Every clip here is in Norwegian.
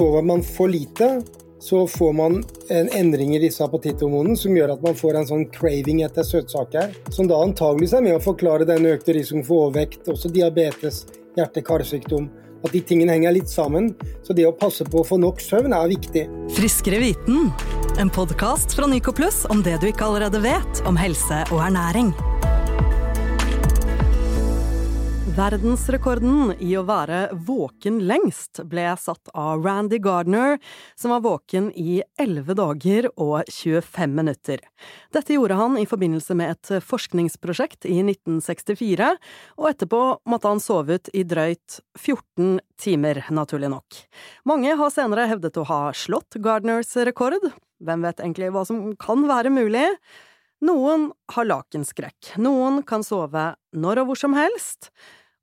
sover man for lite, så får man en endring i disse appetitthormonene som gjør at man får en sånn craving etter søtsaker, som da antageligvis er med å forklare den økte risikoen for overvekt, også diabetes, hjerte-karsykdom. At de tingene henger litt sammen. Så det å passe på å få nok søvn er viktig. Friskere viten, en podkast fra Nycoplus om det du ikke allerede vet om helse og ernæring. Verdensrekorden i å være våken lengst ble satt av Randy Gardner, som var våken i 11 dager og 25 minutter. Dette gjorde han i forbindelse med et forskningsprosjekt i 1964, og etterpå måtte han sove ut i drøyt 14 timer, naturlig nok. Mange har senere hevdet å ha slått Gardners rekord. Hvem vet egentlig hva som kan være mulig? Noen har lakenskrekk, noen kan sove når og hvor som helst.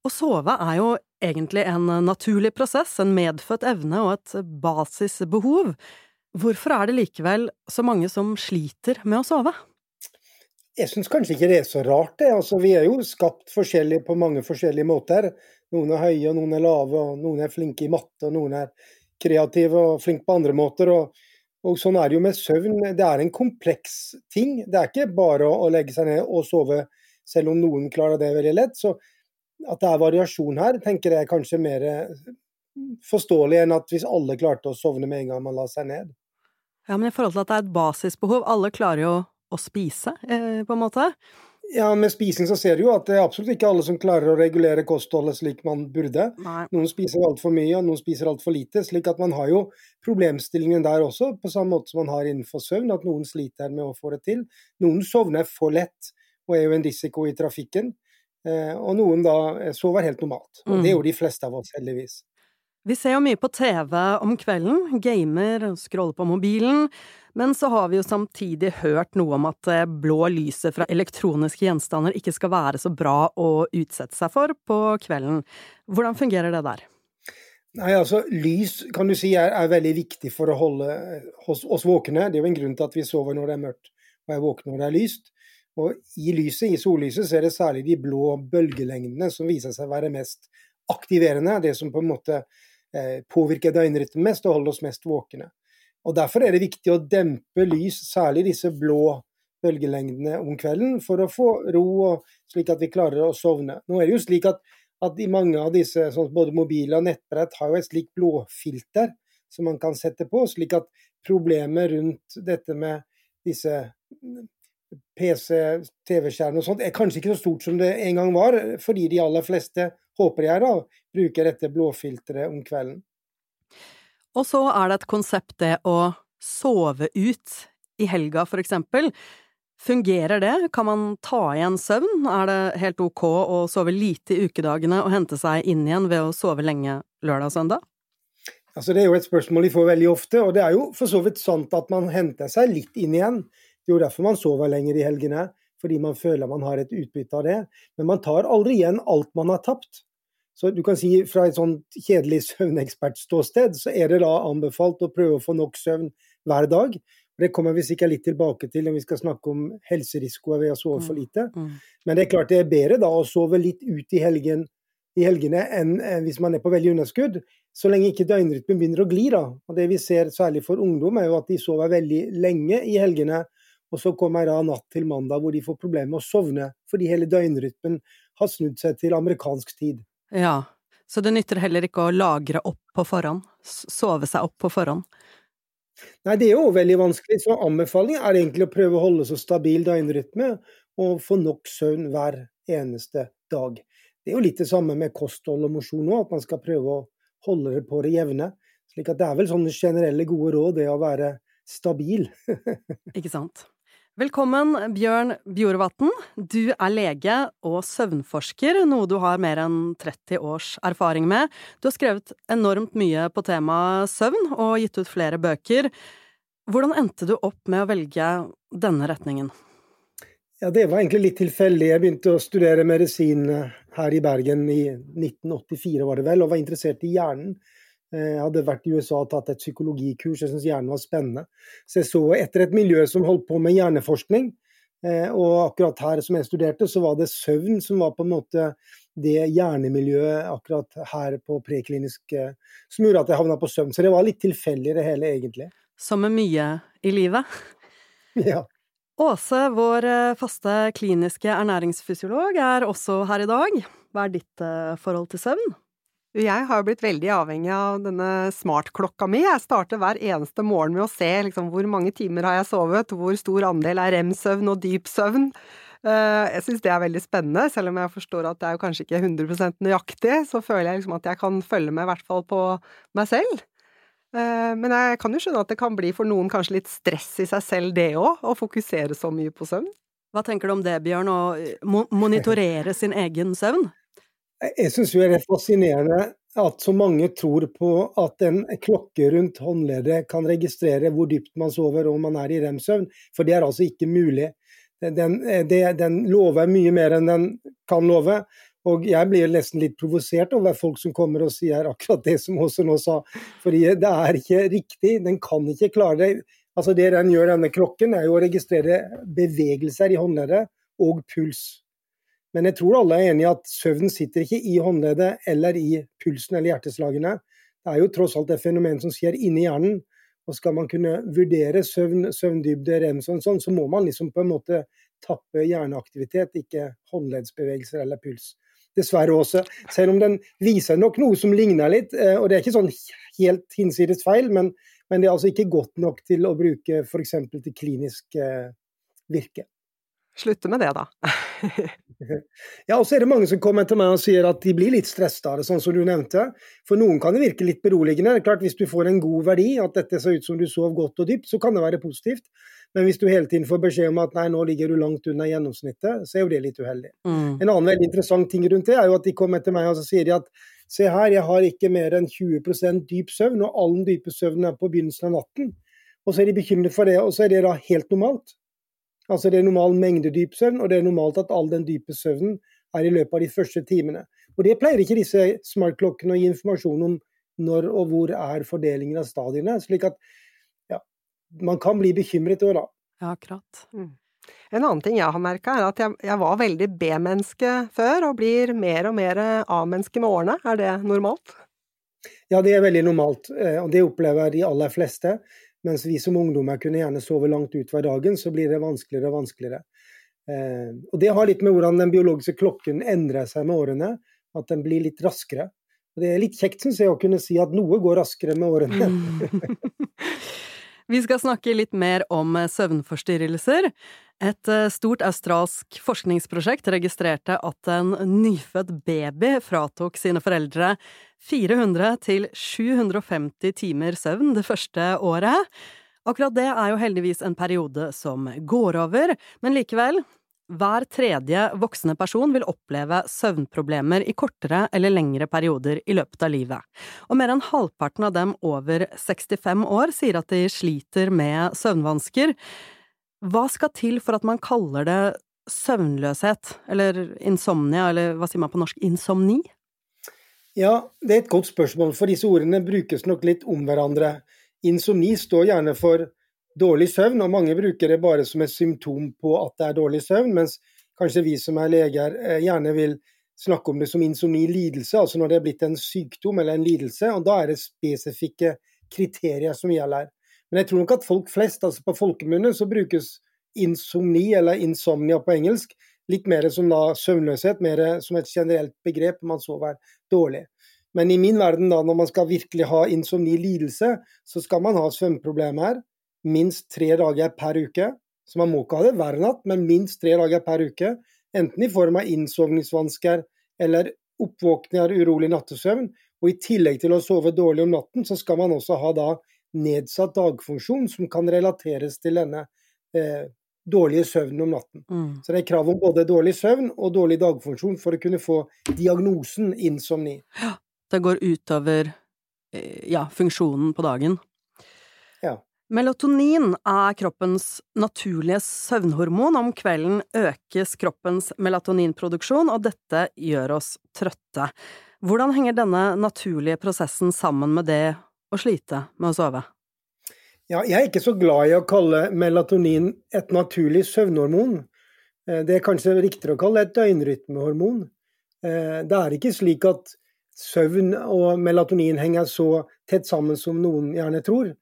Å sove er jo egentlig en naturlig prosess, en medfødt evne og et basisbehov. Hvorfor er det likevel så mange som sliter med å sove? Jeg syns kanskje ikke det er så rart, det. Altså, vi er jo skapt forskjellig på mange forskjellige måter. Noen er høye, og noen er lave, og noen er flinke i matte, og noen er kreative og flinke på andre måter. Og, og, sånn er det jo med søvn. Det er en kompleks ting. Det er ikke bare å, å legge seg ned og sove, selv om noen klarer det veldig lett. Så at det er variasjon her, tenker jeg kanskje mer eh, forståelig enn at hvis alle klarte å sovne med en gang man la seg ned. Ja, men i forhold til at det er et basisbehov, alle klarer jo å spise, eh, på en måte? Ja, med spising så ser du jo at det er absolutt ikke alle som klarer å regulere kostholdet slik man burde. Nei. Noen spiser altfor mye, og noen spiser altfor lite. slik at man har jo problemstillingen der også, på samme måte som man har innenfor søvn, at noen sliter med å få det til. Noen sovner for lett og er jo en risiko i trafikken. Eh, og noen da eh, sover helt normalt. Og det er jo mm. de fleste av oss, heldigvis. Vi ser jo mye på TV om kvelden, gamer, scroller på mobilen, men så har vi jo samtidig hørt noe om at det blå lyset fra elektroniske gjenstander ikke skal være så bra å utsette seg for på kvelden. Hvordan fungerer det der? Nei, altså Lys kan du si er, er veldig viktig for å holde oss, oss, våkne. Det er jo en grunn til at vi sover når det er mørkt og er våkne når det er lyst. Og I lyset, i sollyset så er det særlig de blå bølgelengdene som viser seg å være mest aktiverende. Det som på en måte eh, påvirker døgnrytmen mest og holder oss mest våkne. Og Derfor er det viktig å dempe lys, særlig disse blå bølgelengdene om kvelden, for å få ro, og slik at vi klarer å sovne. Nå er det jo slik at, at mange av disse, sånn både mobile og nettbrett, har jo et slikt blåfilter som man kan sette på, slik at problemet rundt dette med disse PC, TV-skjerm og sånt er kanskje ikke så stort som det en gang var, fordi de aller fleste, håper jeg da, bruker dette blåfilteret om kvelden. Og så er det et konsept det å sove ut i helga, for eksempel. Fungerer det? Kan man ta igjen søvn? Er det helt ok å sove lite i ukedagene og hente seg inn igjen ved å sove lenge lørdag og søndag? Altså, det er jo et spørsmål de får veldig ofte, og det er jo for så vidt sant at man henter seg litt inn igjen. Det er jo derfor man sover lenger i helgene, fordi man føler man har et utbytte av det. Men man tar aldri igjen alt man har tapt. Så du kan si fra et sånt kjedelig søvnekspertståsted, så er det da anbefalt å prøve å få nok søvn hver dag. Det kommer vi sikkert litt tilbake til når vi skal snakke om helserisikoer ved å sove for mm, lite. Mm. Men det er klart det er bedre da å sove litt ut i, helgen, i helgene enn hvis man er på veldig underskudd. Så lenge ikke døgnrytmen begynner å gli. da. Og Det vi ser særlig for ungdom, er jo at de sover veldig lenge i helgene og så kommer jeg da natt til mandag hvor de får problemer med å sovne fordi hele døgnrytmen har snudd seg til amerikansk tid. Ja, så det nytter heller ikke å lagre opp på forhånd? Sove seg opp på forhånd? Nei, det er jo veldig vanskelig. Så anbefaling er egentlig å prøve å holde så stabil døgnrytme og få nok søvn hver eneste dag. Det er jo litt det samme med kosthold og mosjon òg, at man skal prøve å holde det på det jevne. Slik at det er vel sånne generelle gode råd, det å være stabil. ikke sant. Velkommen, Bjørn Bjorvatn. Du er lege og søvnforsker, noe du har mer enn 30 års erfaring med. Du har skrevet enormt mye på temaet søvn og gitt ut flere bøker. Hvordan endte du opp med å velge denne retningen? Ja, Det var egentlig litt tilfeldig. Jeg begynte å studere medisin her i Bergen i 1984, var det vel, og var interessert i hjernen. Jeg eh, hadde vært i USA og tatt et psykologikurs, jeg syntes hjernen var spennende. Så jeg så etter et miljø som holdt på med hjerneforskning. Eh, og akkurat her som jeg studerte, så var det søvn som var på en måte det hjernemiljøet akkurat her på preklinisk eh, som gjorde at jeg havna på søvn. Så det var litt tilfeldig det hele, egentlig. Som med mye i livet. Ja. Åse, vår faste kliniske ernæringsfysiolog, er også her i dag. Hva er ditt forhold til søvn? Jeg har blitt veldig avhengig av denne smartklokka mi. Jeg starter hver eneste morgen med å se liksom, hvor mange timer har jeg sovet, hvor stor andel er rem-søvn og dyp søvn. Eh, jeg syns det er veldig spennende, selv om jeg forstår at det er jo kanskje ikke 100% nøyaktig, så føler jeg liksom at jeg kan følge med i hvert fall på meg selv. Eh, men jeg kan jo skjønne at det kan bli for noen kanskje litt stress i seg selv, det òg, å fokusere så mye på søvn. Hva tenker du om det, Bjørn, å monitorere sin egen søvn? Jeg syns jo det er fascinerende at så mange tror på at en klokke rundt håndleddet kan registrere hvor dypt man sover og om man er i rem-søvn, for det er altså ikke mulig. Den, det, den, lover mye mer enn den kan love. Og jeg blir nesten litt provosert over folk som kommer og sier akkurat det som Åse nå sa. Fordi det er ikke riktig. Den kan ikke klare det. Altså Det den gjør, denne klokken, er jo å registrere bevegelser i håndleddet og puls. Men jeg tror alle er enige i at søvn sitter ikke i håndleddet eller i pulsen eller hjerteslagene. Det er jo tross alt et fenomen som skjer inni hjernen. Og skal man kunne vurdere søvn, søvndybde, rem, sånn, sånn, så må man liksom på en måte tappe hjerneaktivitet, ikke håndleddsbevegelser eller puls. Dessverre også. Selv om den viser nok noe som ligner litt, eh, og det er ikke sånn helt hinsides feil, men, men, det er altså ikke godt nok til å bruke f.eks. til klinisk eh, virke. Slutte med det, da. ja, og så er det mange som kommer til meg og sier at de blir litt stressa av det, sånn som du nevnte. For noen kan det virke litt beroligende. Det er klart Hvis du får en god verdi, at dette ser ut som du sov godt og dypt, så kan det være positivt. Men hvis du hele tiden får beskjed om at nei, nå ligger du langt under gjennomsnittet, så er jo det litt uheldig. Mm. En annen veldig interessant ting rundt det er jo at de kommer til meg og så sier de at se her, jeg har ikke mer enn 20 dyp søvn, og all den dype søvnen er på begynnelsen av natten. Og så er de bekymret for det, og så er det da helt normalt. Altså Det er normal mengde dyp søvn, og det er normalt at all den dype søvnen er i løpet av de første timene. Og Det pleier ikke disse smartklokkene å gi informasjon om når og hvor er fordelingen av stadiene. slik at ja, man kan bli bekymret òg, da. Ja, akkurat. Mm. En annen ting jeg har merka, er at jeg, jeg var veldig B-menneske før, og blir mer og mer A-menneske med årene. Er det normalt? Ja, det er veldig normalt, eh, og det opplever de aller fleste. Mens vi som ungdommer kunne gjerne sove langt utover dagen, så blir det vanskeligere og vanskeligere. Eh, og Det har litt med hvordan den biologiske klokken endrer seg med årene, at den blir litt raskere. Og det er litt kjekt, syns jeg, å kunne si at noe går raskere med årene. Mm. Vi skal snakke litt mer om søvnforstyrrelser. Et eh, stort australsk forskningsprosjekt registrerte at en nyfødt baby fratok sine foreldre 400 til 750 timer søvn det første året. Akkurat det er jo heldigvis en periode som går over, men likevel, hver tredje voksne person vil oppleve søvnproblemer i kortere eller lengre perioder i løpet av livet, og mer enn halvparten av dem over 65 år sier at de sliter med søvnvansker. Hva skal til for at man kaller det søvnløshet, eller insomnia, eller hva sier man på norsk, insomni? Ja, det er et godt spørsmål, for disse ordene brukes nok litt om hverandre. Insomni står gjerne for dårlig søvn, og mange bruker det bare som et symptom på at det er dårlig søvn, mens kanskje vi som er leger eh, gjerne vil snakke om det som insomni-lidelse, altså når det er blitt en sykdom eller en lidelse, og da er det spesifikke kriterier som gjelder. Men jeg tror nok at folk flest, altså på folkemunne, så brukes insomni, eller insomnia på engelsk, litt mer som da søvnløshet, mer som et generelt begrep. Man sover dårlig. Men i min verden, da, når man skal virkelig ha insomni-lidelse, så skal man ha svømmeproblemer minst tre dager per uke. Så man må ikke ha det hver natt, men minst tre dager per uke. Enten i form av innsovningsvansker eller oppvåkning av urolig nattesøvn. Og i tillegg til å sove dårlig om natten, så skal man også ha da nedsatt dagfunksjon som kan relateres til denne eh, dårlige søvnen om natten. Mm. Så det er krav om både dårlig søvn og dårlig dagfunksjon for å kunne få diagnosen insomni. Ja, det går utover eh, ja, funksjonen på dagen. Ja. Melatonin er kroppens naturlige søvnhormon. Om kvelden økes kroppens melatoninproduksjon, og dette gjør oss trøtte. Hvordan henger denne naturlige prosessen sammen med det å slite med å sove? Ja, jeg er ikke så glad i å kalle melatonin et naturlig søvnhormon. Eh, det er kanskje riktigere å kalle det et døgnrytmehormon. Eh, det er ikke slik at søvn og melatonin henger så tett sammen som noen gjerne tror.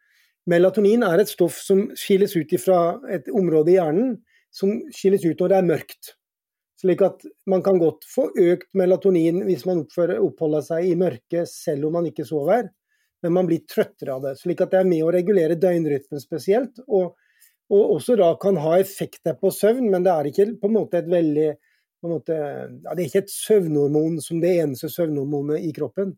Melatonin er et stoff som skilles ut fra et område i hjernen som skilles ut når det er mørkt. Slik at man kan godt få økt melatonin hvis man oppholder seg i mørket selv om man ikke sover, men man blir trøttere av det. Slik at det er med å regulere døgnrytmen spesielt, og, og også da kan ha effekter på søvn, men det er ikke på en måte et veldig måte, ja, Det er ikke et søvnhormon som det eneste søvnhormonet i kroppen.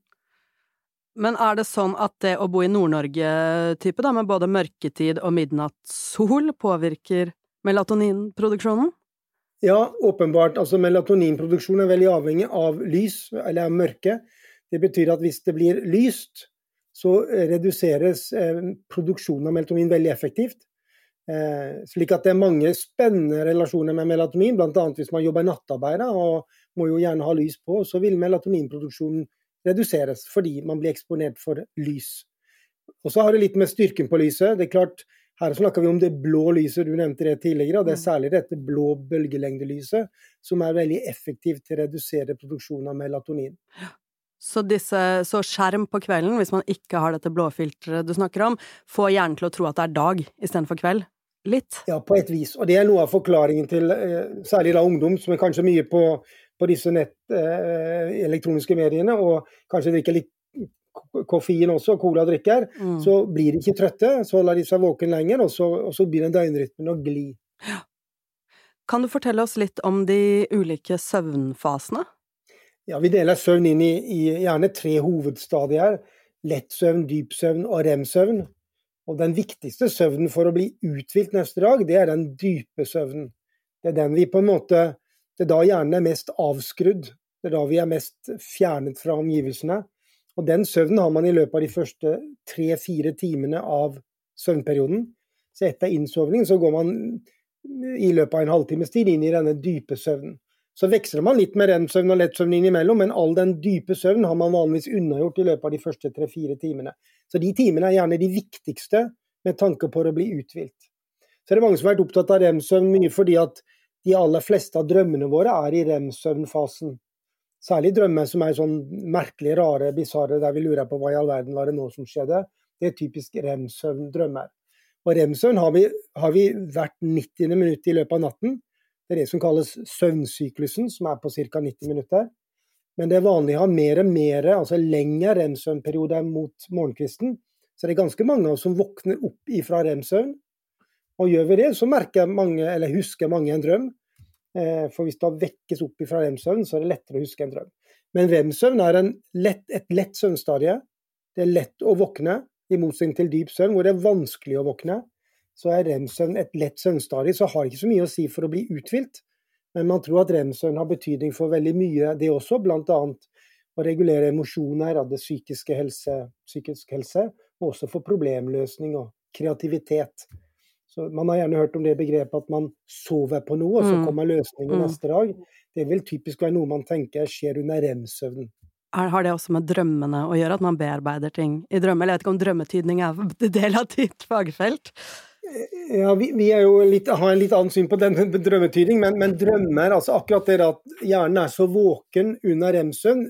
Men er det sånn at det å bo i Nord-Norge-type, da, med både mørketid og midnattssol, påvirker melatoninproduksjonen? Ja, åpenbart. Altså Melatoninproduksjon er veldig avhengig av lys, eller mørke. Det betyr at hvis det blir lyst, så reduseres eh, produksjonen av melatonin veldig effektivt. Eh, slik at det er mange spennende relasjoner med melatonin, bl.a. hvis man jobber nattarbeid og må jo gjerne ha lys på, så vil melatoninproduksjonen reduseres fordi man blir eksponert for lys. Og så har det litt med styrken på lyset. Det er klart, Her snakker vi om det blå lyset, du nevnte det tidligere. og Det er mm. særlig dette blå bølgelengdelyset som er veldig effektivt til å redusere produksjonen av melatonin. Så, disse, så, skjerm på kvelden, hvis man ikke har dette blåfilteret du snakker om, får hjernen til å tro at det er dag istedenfor kveld? litt? Ja, på et vis. Og det er noe av forklaringen til eh, særlig da ungdom, som er kanskje mye på, på disse nett, eh, elektroniske mediene, og kanskje drikker litt koffein også, cola drikker, mm. så blir de ikke trøtte. Så lar de seg våken lenger, og så, og så begynner døgnrytmen å gli. Ja. Kan du fortelle oss litt om de ulike søvnfasene? Ja, Vi deler søvn inn i, i gjerne tre hovedstadier. Lett søvn, dyp søvn og rem-søvn. Og den viktigste søvnen for å bli uthvilt neste dag, det er den dype søvnen. Det er den vi på en måte Det er da hjernen er mest avskrudd. Det er da vi er mest fjernet fra omgivelsene. Og den søvnen har man i løpet av de første tre-fire timene av søvnperioden. Så etter innsovning så går man i løpet av en halvtimes tid inn i denne dype søvnen. Så veksler man litt med rem-søvn og lettsøvn innimellom, men all den dype søvn har man vanligvis unnagjort i løpet av de første tre-fire timene. Så de timene er gjerne de viktigste med tanke på å bli uthvilt. Så det er mange som har vært opptatt av rem-søvn mye fordi at de aller fleste av drømmene våre er i rem-søvnfasen. Særlig drømmer som er sånn merkelig rare, bisarre, der vi lurer på hva i all verden var det nå som skjedde. Det er typisk rem-søvn-drømmer. Og rem-søvn har, har, vi hvert 90. minutt i løpet av natten. Det er det som kalles søvnsyklusen, som er på ca. 90 minutter. Men det er vanlig å ha mer og mer, altså lengre rem-søvnperioder mot morgenkvisten. Så det er ganske mange av oss som våkner opp ifra rem-søvn. Og gjør vi det, så merker mange, eller husker mange en drøm. Eh, for hvis det vekkes opp ifra rem-søvn, så er det lettere å huske en drøm. Men rem-søvn er lett, et lett søvnstadie. Det er lett å våkne, i motsetning til dyp søvn, hvor det er vanskelig å våkne så er rem-søvn et lett søvnstadie, så har det ikke så mye å si for å bli uthvilt. Men man tror at rem-søvn har betydning for veldig mye, det også, bl.a. å regulere emosjoner av det psykiske helse, psykisk helse, og også for problemløsning og kreativitet. Så Man har gjerne hørt om det begrepet at man sover på noe, og så mm. kommer løsningen mm. neste dag. Det vil typisk være noe man tenker skjer under rem-søvnen. Har det også med drømmene å gjøre, at man bearbeider ting i drømmer? Jeg vet ikke om drømmetydning er en del av ditt fagfelt? Ja, vi, vi litt, har en litt annen syn på den drømmetydning, men, men, drømmer, altså akkurat det at hjernen er så våken under rem-søvn,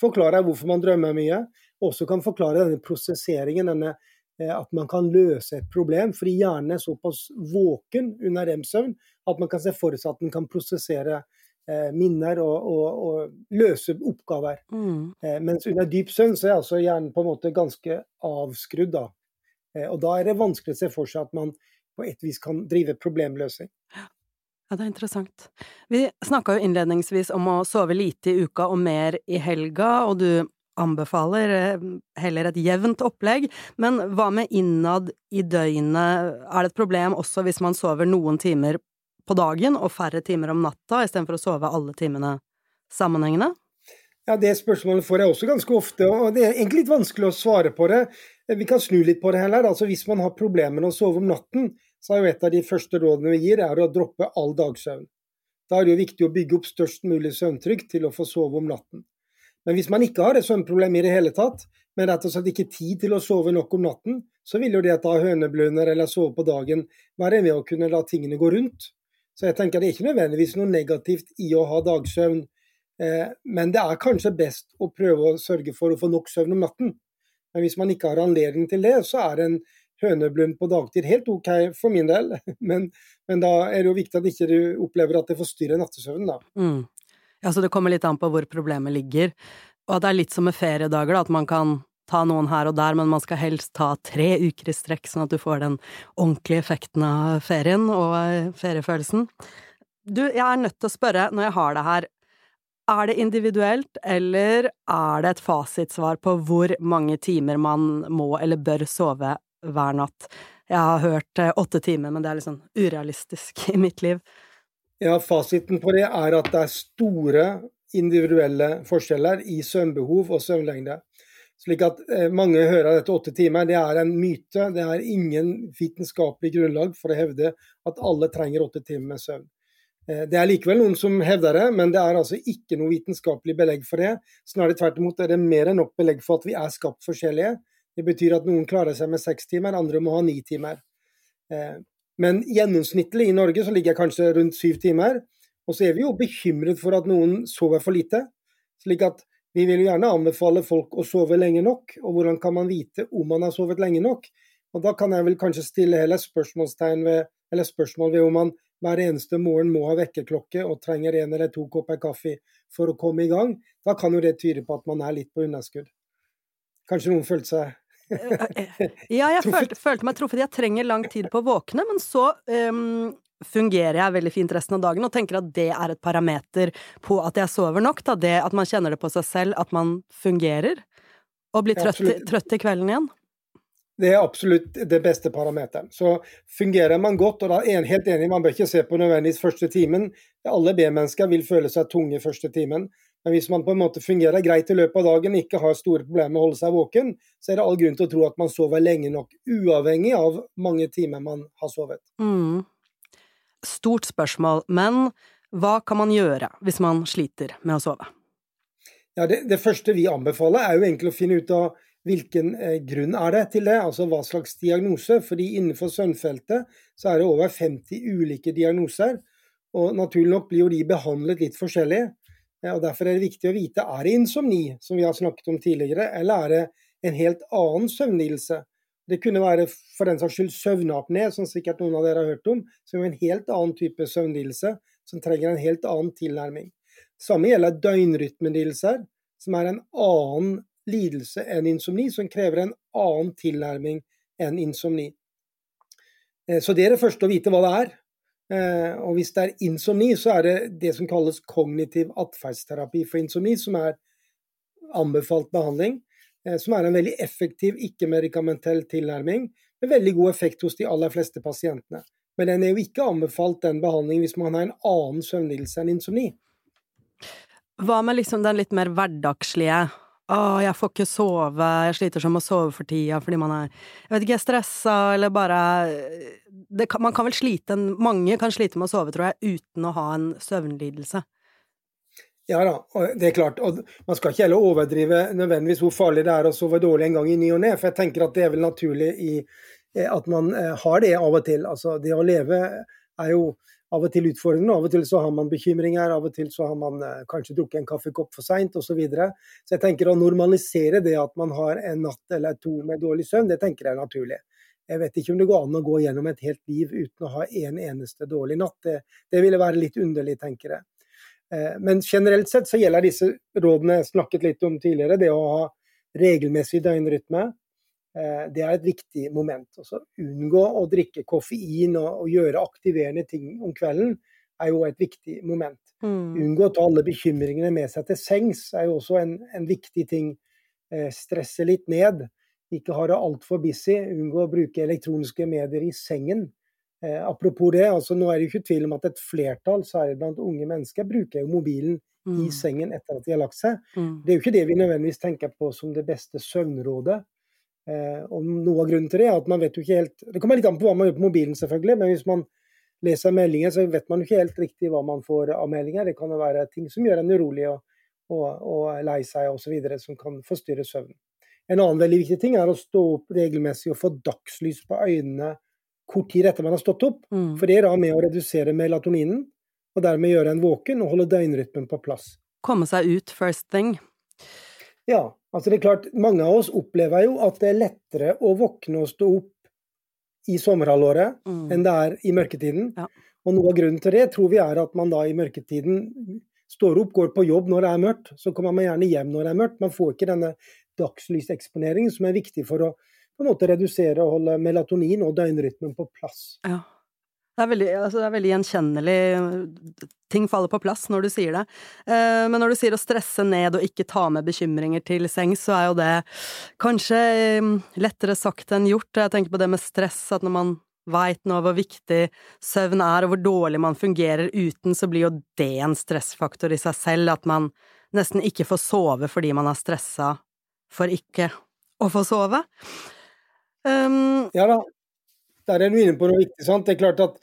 forklarer hvorfor man drømmer mye. Også kan forklare denne prosesseringen, denne, eh, at man kan løse et problem. Fordi hjernen er såpass våken under rem-søvn at man kan se for seg at den kan prosessere eh, minner og, og, og, løse oppgaver. Mm. Eh, mens under dyp søvn så er altså hjernen på en måte ganske avskrudd. da. Eh, og da er det vanskelig å se for seg at man på et vis kan drive problemløsning. Ja, det er interessant. Vi snakka jo innledningsvis om å sove lite i uka og mer i helga, og du anbefaler eh, heller et jevnt opplegg, men hva med innad i døgnet, er det et problem også hvis man sover noen timer på dagen og færre timer om natta, istedenfor å sove alle timene sammenhengende? Ja, Det spørsmålet får jeg også ganske ofte, og det er egentlig litt vanskelig å svare på det. Vi kan snu litt på det heller. Altså, hvis man har problemer med å sove om natten, så er jo et av de første rådene vi gir, er å droppe all dagsøvn. Da er det jo viktig å bygge opp størst mulig søvntrykk til å få sove om natten. Men hvis man ikke har et søvnproblem i det hele tatt, men rett og slett ikke tid til å sove nok om natten, så vil jo det å ta høneblønner eller sove på dagen være med å kunne la tingene gå rundt. Så jeg tenker det er ikke nødvendigvis noe negativt i å ha dagsøvn Men det er kanskje best å prøve å sørge for å få nok søvn om natten. Men hvis man ikke har anledning til det, så er en høneblund på dagtid helt OK for min del. Men, men da er det jo viktig at ikke du opplever at det forstyrrer nattesøvnen, da. Mm. Ja, så det kommer litt an på hvor problemet ligger. Og at det er litt som med feriedager, da, at man kan ta noen her og der, men man skal helst ta tre uker i strekk, sånn at du får den ordentlige effekten av ferien og eh, feriefølelsen. Du, jeg er nødt til å spørre, når jeg har det her, er det individuelt, eller er det et fasitsvar på hvor mange timer man må eller bør sove hver natt. Jeg har hørt eh, åtte timer, men det er litt sånn urealistisk i mitt liv. Ja, fasiten på det er at det er store individuelle forskjeller i søvnbehov og søvnlengde. Slik at eh, mange hører dette åtte timer. Det er en myte. Det er ingen vitenskapelig grunnlag for å hevde at alle trenger åtte timer med søvn. Eh, det er likevel noen som hevder det, men det er altså ikke noe vitenskapelig belegg for det. Snarere tvert imot er det mer enn nok belegg for at vi er skapt forskjellige. Det betyr at noen klarer seg med seks timer, andre må ha ni timer. Eh, men gjennomsnittlig i Norge så ligger jeg kanskje rundt syv timer. Og så er vi jo bekymret for at noen sover for lite. slik at vi vil jo gjerne anbefale folk å sove lenge nok. Og hvordan kan man vite om man har sovet lenge nok? Og da kan jeg vel kanskje stille heller spørsmål ved om man hver eneste morgen må ha vekkerklokke og trenger en eller to kopper kaffe for å komme i gang. Da kan jo det tyde på at man er litt på underskudd. Kanskje noen følte seg Ja, jeg følte, følte, meg truffet. Jeg trenger lang tid på å våkne, men så um, fungerer jeg veldig fint resten av dagen og tenker at det er et parameter på at jeg sover nok. Da. Det at man kjenner det på seg selv, at man fungerer. Og blir trøtt, trøtt i kvelden igjen. Det er absolutt det beste parameteren. Så fungerer man godt, og da er jeg helt enig, man bør ikke se på nødvendigvis første timen. Alle B-mennesker vil føle seg tunge første timen. Men hvis man på en måte fungerer greit i løpet av dagen, ikke har store problemer med å holde seg våken, så er det all grunn til å tro at man sover lenge nok, uavhengig av mange timer man har sovet. Mm. Stort spørsmål, men hva kan man gjøre hvis man sliter med å sove? Ja, det, det første vi anbefaler, er jo egentlig å finne ut av hvilken eh, grunn er det til det, altså hva slags diagnose. Fordi innenfor søvnfeltet så er det over 50 ulike diagnoser. Og naturlig nok blir jo de behandlet litt forskjellig. Og Derfor er det viktig å vite er det insomni, som vi har snakket om tidligere, eller er det en helt annen søvnlidelse. Det kunne være for den saks skyld søvnapné, som sikkert noen av dere har hørt om, som er en helt annen type søvnlidelse, som trenger en helt annen tilnærming. Samme gjelder døgnrytmelidelser, som er en annen lidelse enn insomni, som krever en annen tilnærming enn insomni. Eh, så det er det første å vite hva det er. Eh, og hvis det er insomni, så er det det som kalles kognitiv atferdsterapi for insomni, som er anbefalt behandling. Eh, som er en veldig effektiv, ikke-medikamentell tilnærming med veldig god effekt hos de aller fleste pasientene. Men den er jo ikke anbefalt den behandlingen hvis man har en annen søvnlidelse enn insomni. Hva med liksom den litt mer hverdagslige å, jeg får ikke sove, jeg sliter som å sove for tida fordi man er jeg vet ikke, stressa eller bare kan, Man kan vel slite Mange kan slite med å sove, tror jeg, uten å ha en søvnlidelse. Ja da, det er klart. Og man skal ikke heller overdrive nødvendigvis hvor farlig det er å sove dårlig en gang i ny og ne, for jeg tenker at det er vel naturlig i, eh, at man eh, har det av og til. Altså, det å leve er jo av og til utfordrende. Av og til så har man bekymringer, av og til så har man eh, kanskje drukket en kaffekopp for seint osv. Så, videre. så jeg tenker å normalisere det at man har en natt eller to med dårlig søvn, det tenker jeg er naturlig. Jeg vet ikke om det går an å gå gjennom et helt liv uten å ha en eneste dårlig natt. Det, det ville være litt underlig, tenker jeg. Eh, men generelt sett så gjelder disse rådene jeg snakket litt om tidligere, det å ha regelmessig døgnrytme, det er et viktig moment. Også. unngå å drikke koffein og, og, gjøre aktiverende ting om kvelden er jo et viktig moment. Mm. Unngå å ta alle bekymringene med seg til sengs er jo også en, en viktig ting. Eh, stresse litt ned. Ikke ha det altfor busy. Unngå å bruke elektroniske medier i sengen. Eh, apropos det, altså nå er det jo ikke tvil om at et flertall, særlig blant unge mennesker, bruker jo mobilen mm. i sengen etter at de har lagt seg. Mm. Det er jo ikke det vi nødvendigvis tenker på som det beste søvnrådet. Eh, og noe av grunnen til det er at man vet jo ikke helt Det kommer litt an på hva man gjør på mobilen, selvfølgelig, men hvis man leser meldinger, så vet man jo ikke helt riktig hva man får av meldinger. Det kan jo være ting som gjør en urolig og, og, og lei seg osv., som kan forstyrre søvnen. En annen veldig viktig ting er å stå opp regelmessig og få dagslys på øynene kort tid etter man har stått opp. Mm. For det er da med å redusere melatoninen, og dermed gjøre en våken og holde døgnrytmen på plass. komme seg ut first thing? Ja, altså det er klart, mange av oss opplever jo at det er lettere å våkne og stå opp i sommerhalvåret mm. enn det er i mørketiden. Ja. Og noe av grunnen til det tror vi er at man da i mørketiden står opp, går på jobb når det er mørkt. Så kommer man gjerne hjem når det er mørkt. Man får ikke denne dagslyseksponeringen som er viktig for å på en måte redusere og holde melatonin og døgnrytmen på plass. Ja. Det er, veldig, altså det er veldig gjenkjennelig. Ting faller på plass når du sier det. Eh, men når du sier å stresse ned og ikke ta med bekymringer til sengs, så er jo det kanskje eh, lettere sagt enn gjort. Jeg tenker på det med stress, at når man veit nå hvor viktig søvn er, og hvor dårlig man fungerer uten, så blir jo det en stressfaktor i seg selv. At man nesten ikke får sove fordi man er stressa for ikke å få sove. Um, ja da, der er du inne på noe viktig. sant? Det er klart at,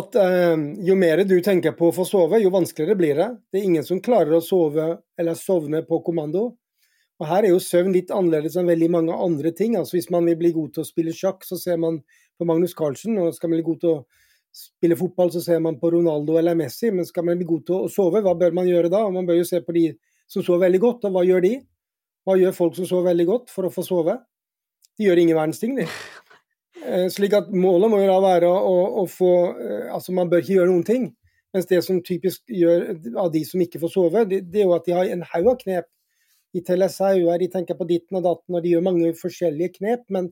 at uh, jo mer du tenker på å få sove, jo vanskeligere blir det. Det er ingen som klarer å sove eller sovne på kommando. Og Her er jo søvn litt annerledes enn veldig mange andre ting. Altså Hvis man vil bli god til å spille sjakk, så ser man på Magnus Carlsen. Og skal man bli god til å spille fotball, så ser man på Ronaldo eller Messi. Men skal man bli god til å sove, hva bør man gjøre da? Man bør jo se på de som sover veldig godt, og hva gjør de? Hva gjør folk som sover veldig godt for å få sove? De gjør ingen verdens ting, de. Eh, slik at målet må jo da være å, å, få eh, Altså, man bør ikke gjøre noen ting. Mens det som typisk gjør av de som ikke får sove, det, det er jo at de har en haug av knep. De teller sauer, de tenker på ditten og datten, og de gjør mange forskjellige knep. Men,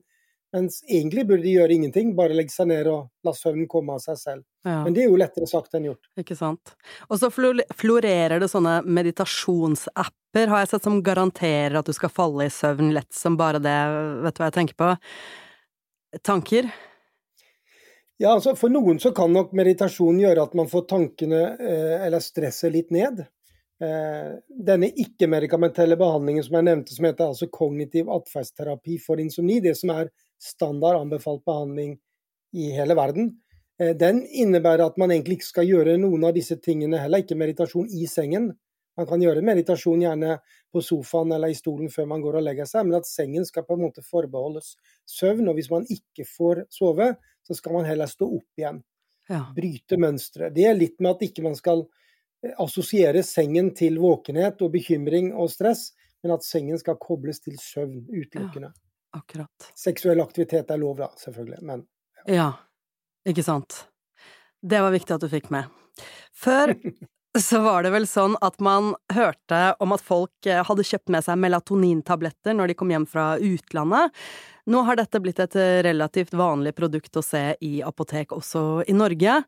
mens egentlig burde de gjøre ingenting, bare legge seg ned og la søvnen komme av seg selv. Ja. Men det er jo lettere sagt enn gjort. Ikke sant. Og så florerer det sånne meditasjonsapper, har jeg sett, som garanterer at du skal falle i søvn lett som bare det. Vet du hva jeg tenker på? Tanker? Ja, altså For noen så kan nok meditasjon gjøre at man får tankene eh, eller stresset litt ned. Eh, denne ikke-medikamentelle behandlingen som jeg nevnte, som heter altså kognitiv atferdsterapi for insomni, det som er standard anbefalt behandling i hele verden, eh, den innebærer at man egentlig ikke skal gjøre noen av disse tingene, heller ikke meditasjon i sengen. Man kan gjøre meditasjon gjerne på sofaen eller i stolen før man går og legger seg, men at sengen skal på en måte forbeholdes søvn. Og hvis man ikke får sove, så skal man heller stå opp igjen. Ja. Bryte mønstre. Det er litt med at ikke man skal eh, assosiere sengen til våkenhet og bekymring og stress, men at sengen skal kobles til søvn utelukkende. Ja, akkurat. Seksuell aktivitet er lov, da, selvfølgelig, men ja. ja, ikke sant. Det var viktig at du fikk med. Før så var det vel sånn at man hørte om at folk eh, hadde kjøpt med seg melatonintabletter når de kom hjem fra utlandet. Nå har dette blitt et eh, relativt vanlig produkt å se i apotek også i Norge.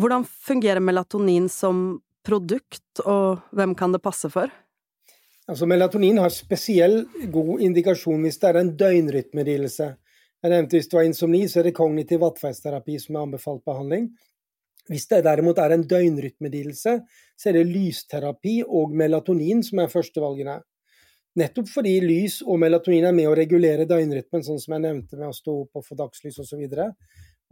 Hvordan fungerer melatonin som produkt, og hvem kan det passe for? Altså, melatonin har spesiell god indikasjon hvis det er en døgnrytmelidelse. Jeg nevnte hvis det var insomni, så er det kognitiv atferdsterapi som er anbefalt behandling. Hvis det derimot er en døgnrytmelidelse, så er det lysterapi og melatonin som er førstevalgene. Nettopp fordi lys og melatonin er med å regulere døgnrytmen, sånn som jeg nevnte med å stå opp og få dagslys osv.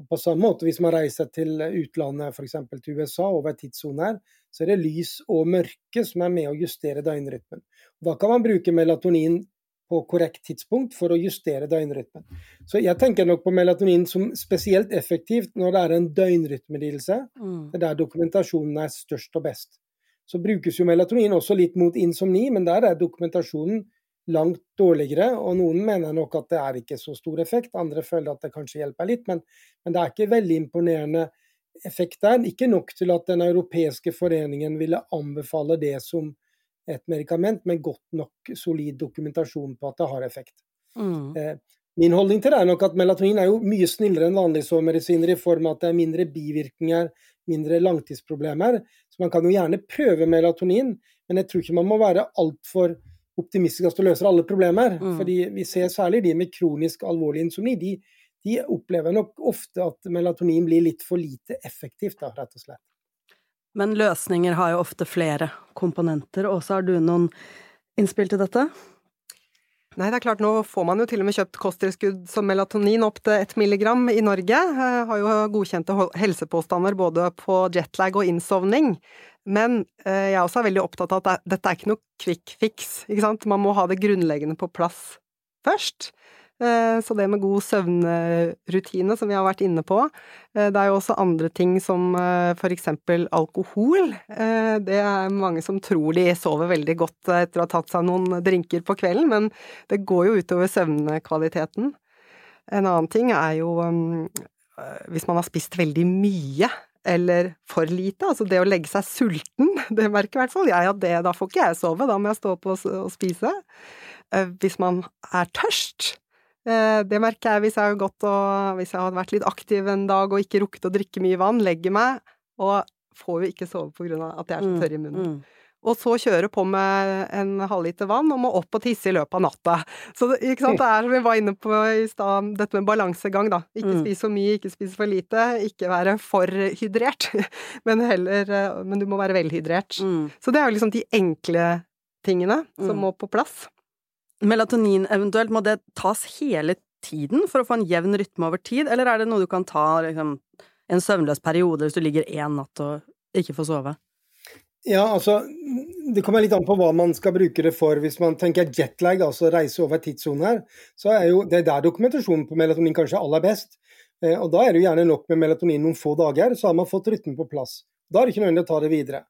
På samme måte hvis man reiser til utlandet, f.eks. til USA over tidssoner, så er det lys og mørke som er med å justere døgnrytmen. Da kan man bruke melatonin på korrekt tidspunkt for å justere døgnrytmen. Så jeg tenker nok på melatonin som spesielt effektivt når det er en døgnrytmelidelse. Mm. Det er der dokumentasjonen er størst og best. Så brukes jo melatonin også litt mot insomni, men der er dokumentasjonen langt dårligere. Og noen mener nok at det er ikke så stor effekt, andre føler at det kanskje hjelper litt. Men, men det er ikke veldig imponerende effekt der. Ikke nok til at Den europeiske foreningen ville anbefale det som et medikament med godt nok solid dokumentasjon på at det har effekt. Mm. Eh, min holdning til det er nok at melatonin er jo mye snillere enn vanlige sovemedisiner i form av at det er mindre bivirkninger, mindre langtidsproblemer. Så man kan jo gjerne prøve melatonin, men jeg tror ikke man må være altfor optimistisk at det løser alle problemer. Mm. Fordi vi ser særlig de med kronisk alvorlig insomni. De, de opplever nok ofte at melatonin blir litt for lite effektivt, da, rett og slett. Men løsninger har jo ofte flere komponenter. Åse, har du noen innspill til dette? Nei, det er klart, nå får man jo til og med kjøpt kosttilskudd som melatonin opp til ett milligram i Norge. Jeg har jo godkjente helsepåstander både på jetlag og innsovning. Men eh, jeg er også veldig opptatt av at dette er ikke noe quick fix, ikke sant. Man må ha det grunnleggende på plass først. Eh, så det med god søvnrutine, som vi har vært inne på. Eh, det er jo også andre ting som eh, for eksempel alkohol. Det er mange som tror de sover veldig godt etter å ha tatt seg noen drinker på kvelden, men det går jo utover søvnkvaliteten. En annen ting er jo hvis man har spist veldig mye eller for lite, altså det å legge seg sulten, det merker i hvert fall jeg at det, da får ikke jeg sove, da må jeg stå opp og, og spise. Hvis man er tørst, det merker jeg hvis jeg har gått og Hvis jeg har vært litt aktiv en dag og ikke rukket å drikke mye vann, legger meg og får jo ikke sove på grunn av at jeg er så mm, tørr i munnen. Mm. Og så kjøre på med en halvliter vann og må opp og tisse i løpet av natta. Så det, det er som vi var inne på i stad, dette med balansegang, da. Ikke mm. spise for mye, ikke spise for lite. Ikke være for hydrert, men heller Men du må være velhydrert. Mm. Så det er jo liksom de enkle tingene som mm. må på plass. Melatonin eventuelt, må det tas hele tiden for å få en jevn rytme over tid, eller er det noe du kan ta liksom, en søvnløs periode hvis du ligger én natt og ikke får sove? Ja, altså Det kommer litt an på hva man skal bruke det for. Hvis man tenker jetlag, altså reise over tidssoner, så er jo det der dokumentasjonen på melatonin kanskje aller best. Eh, og Da er det jo gjerne nok med melatonin noen få dager, så har man fått rytmen på plass. Da er det ikke nødvendig å ta det videre.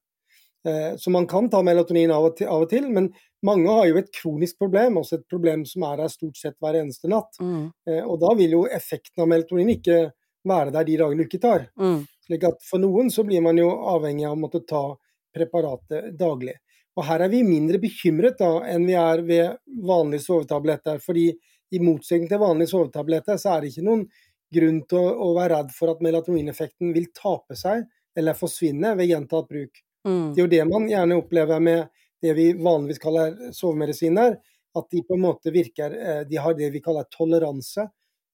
Eh, så man kan ta melatonin av og, til, men mange har jo et kronisk problem, også et problem som er der stort sett hver eneste natt. Mm. Eh, og da vil jo effekten av melatonin ikke være der de dagene du ikke tar. Mm. Slik at for noen så blir man jo avhengig av å måtte ta preparatet daglig. Og her er vi mindre bekymret da enn vi er ved vanlige sovetabletter. fordi i motsetning til vanlige sovetabletter, så er det ikke noen grunn til å, å være redd for at melatonineffekten vil tape seg eller forsvinne ved gjentatt bruk. Mm. Det er jo det man gjerne opplever med det vi vanligvis kaller sovemedisiner. At de på en måte virker eh, De har det vi kaller toleranse.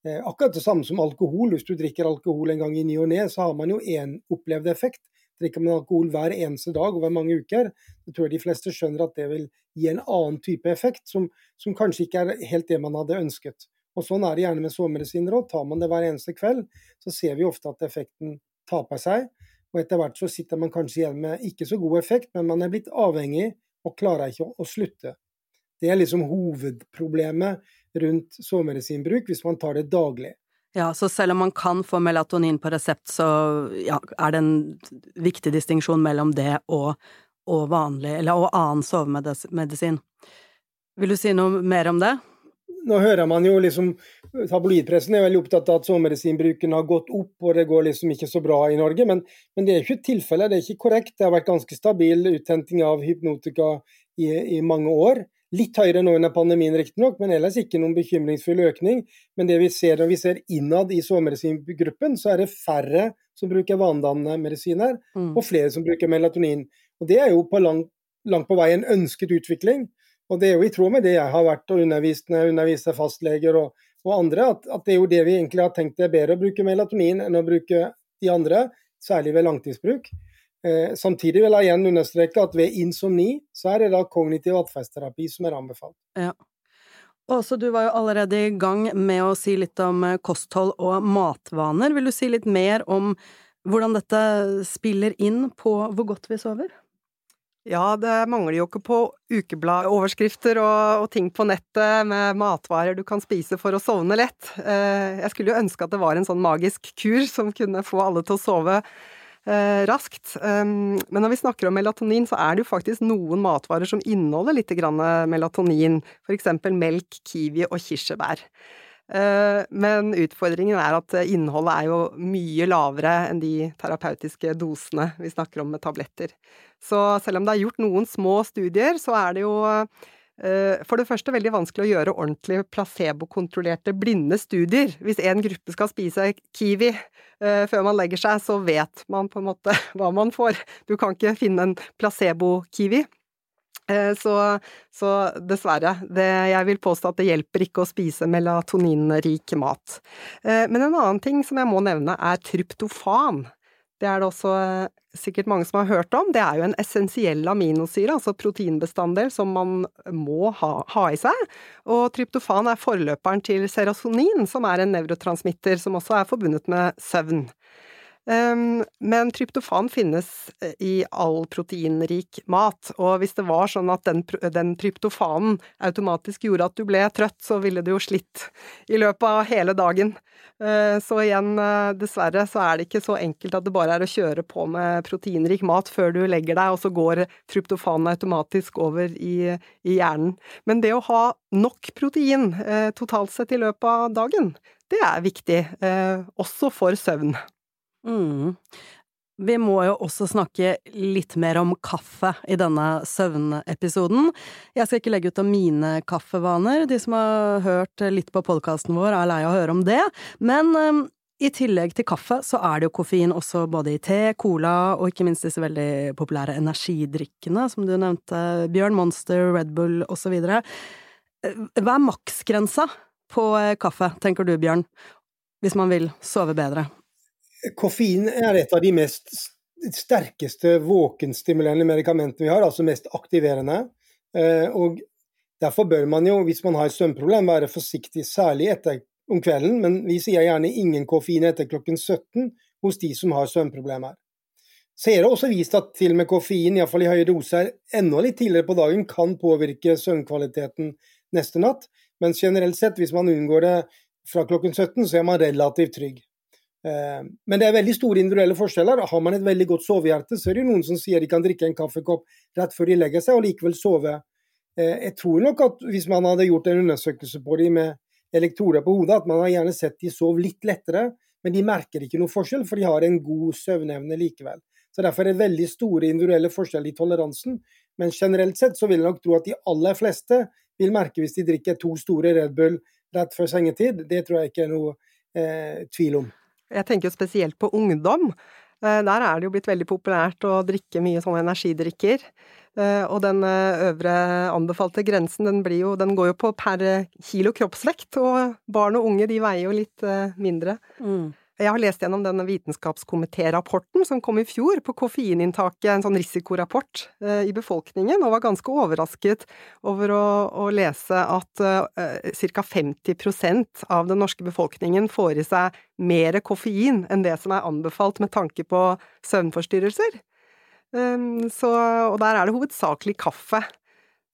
Eh, akkurat det samme som alkohol. Hvis du drikker alkohol en gang i ny og ne, så har man jo én opplevd effekt. Drikker man alkohol hver eneste dag over mange uker, så tror jeg de fleste skjønner at det vil gi en annen type effekt, som, som kanskje ikke er helt det man hadde ønsket. Og Sånn er det gjerne med sovemedisiner òg. Tar man det hver eneste kveld, så ser vi ofte at effekten taper seg. Og etter hvert så sitter man kanskje igjen med ikke så god effekt, men man er blitt avhengig og klarer ikke å, slutte. Det er liksom hovedproblemet rundt sovemedisinbruk hvis man tar det daglig. Ja, så selv om man kan få melatonin på resept, så ja, er det en viktig distinksjon mellom det og, og vanlig, eller og annen sovemedisin. Vil du si noe mer om det? Nå hører man jo liksom Tabloidpressen er veldig opptatt av at sovemedisinbruken har gått opp, og det går liksom ikke så bra i Norge. Men, men det er ikke tilfellet, det er ikke korrekt. Det har vært ganske stabil uthenting av hypnotika i, i mange år. Litt høyere nå under pandemien riktignok, men ellers ikke noen bekymringsfull økning. Men det vi ser når vi ser innad i sovemedisingruppen, så er det færre som bruker vanedannende medisiner, mm. og flere som bruker melatonin. Og Det er jo på lang, langt på vei en ønsket utvikling. Og det er jo i tråd med det jeg har vært og undervist når jeg underviser fastleger og, og andre, at, at, det er jo det vi egentlig har tenkt det er bedre å bruke melatonin enn å bruke de andre, særlig ved langtidsbruk. Eh, samtidig vil jeg igjen understreke at ved insomni så er det da kognitiv atferdsterapi som er anbefalt. Ja. Åse, du var jo allerede i gang med å si litt om eh, kosthold og matvaner. Vil du si litt mer om hvordan dette spiller inn på hvor godt vi sover? Ja, det mangler jo ikke på ukebladoverskrifter og, og, ting på nettet med matvarer du kan spise for å sovne lett. Eh, jeg skulle jo ønske at det var en sånn magisk kur som kunne få alle til å sove eh, raskt. Um, men når vi snakker om melatonin, så er det jo faktisk noen matvarer som inneholder litt melatonin. Eksempel melk, kiwi og kirsebær. Eh, men utfordringen er at innholdet er jo mye lavere enn de terapeutiske dosene vi snakker om med tabletter. Så selv om det er gjort noen små studier, så er det jo eh, for det første veldig vanskelig å gjøre ordentlig placebokontrollerte blinde studier. Hvis en gruppe skal spise kiwi eh, før man legger seg, så vet man på en måte hva man får. Du kan ikke finne en placebo-kiwi. Eh, så, så, dessverre, det, jeg vil påstå at det hjelper ikke å spise melatoninrik mat. Eh, men en annen ting som jeg må nevne, er tryptofan. Det er det også eh, sikkert mange som har hørt om. Det er jo en essensiell aminosyre, altså proteinbestanddel, som man må ha, ha, i seg. Og tryptofan er forløperen til serasonin, som er en nevrotransmitter som også er forbundet med søvn. Um, men tryptofan finnes eh, i all proteinrik mat, og hvis det var sånn at den, den, tryptofanen automatisk gjorde at du ble trøtt, så ville du jo slitt i løpet av hele dagen. Uh, så igjen, uh, dessverre, så er det ikke så enkelt at det bare er å kjøre på med proteinrik mat før du legger deg, og så går tryptofanen automatisk over i, i hjernen. Men det å ha nok protein totalt sett i løpet av dagen, det er viktig, også for søvn. Mm. Vi må jo også snakke litt mer om kaffe i denne søvnepisoden. Jeg skal ikke legge ut om mine kaffevaner, de som har hørt litt på podkasten vår er lei av å høre om det, men um, i tillegg til kaffe så er det jo koffein også både i te, cola og ikke minst disse veldig populære energidrikkene som du nevnte, Bjørn Monster, Red Bull osv. Eh, hva er maksgrensa på eh, kaffe, tenker du Bjørn, hvis man vil sove bedre? Koffein er et av de mest sterkeste våkenstimulerende medikamentene vi har, altså mest aktiverende. Eh, og Derfor bør man jo, hvis man har et søvnproblem, være forsiktig, særlig etter om kvelden. Men vi sier gjerne ingen koffein etter klokken 17 hos de som har søvnproblemer. Så er det også vist at til og med koffein, iallfall i høye doser, enda litt tidligere på dagen kan påvirke søvnkvaliteten neste natt. Men generelt sett, hvis man unngår det fra klokken 17, så er man relativt trygg. Eh, men det er veldig store individuelle forskjeller. Har man et veldig godt sovehjerte, så er det noen som sier de kan drikke en kaffekopp rett før de legger seg og likevel sove. Eh, jeg tror nok at hvis man hadde gjort en undersøkelse på dem med elektroder på hodet, at man har gjerne sett de sov litt lettere, men de merker ikke noe forskjell, for de har en god søvnevne likevel. Så Derfor er det veldig store individuelle forskjeller i toleransen. Men generelt sett så vil jeg nok tro at de aller fleste vil merke hvis de drikker to store Red Bull rett før sengetid. Det tror jeg ikke er noe eh, tvil om. Jeg tenker jo spesielt på ungdom. Eh, der er det jo blitt veldig populært å drikke mye sånne energidrikker. Eh, og den eh, øvre anbefalte grensen, den, jo, den går jo på per kilo kroppsvekt. Og barn og unge, de veier jo litt mindre. Mm. Jeg har lest gjennom denne vitenskapskomitérapporten som kom i fjor på koffeininntaket, en sånn risikorapport eh, i befolkningen, og var ganske overrasket over å, å lese at uh, ca. 50% av den norske befolkningen får i seg mer koffein enn det som er anbefalt med tanke på søvnforstyrrelser. Um, så, og der er det hovedsakelig kaffe.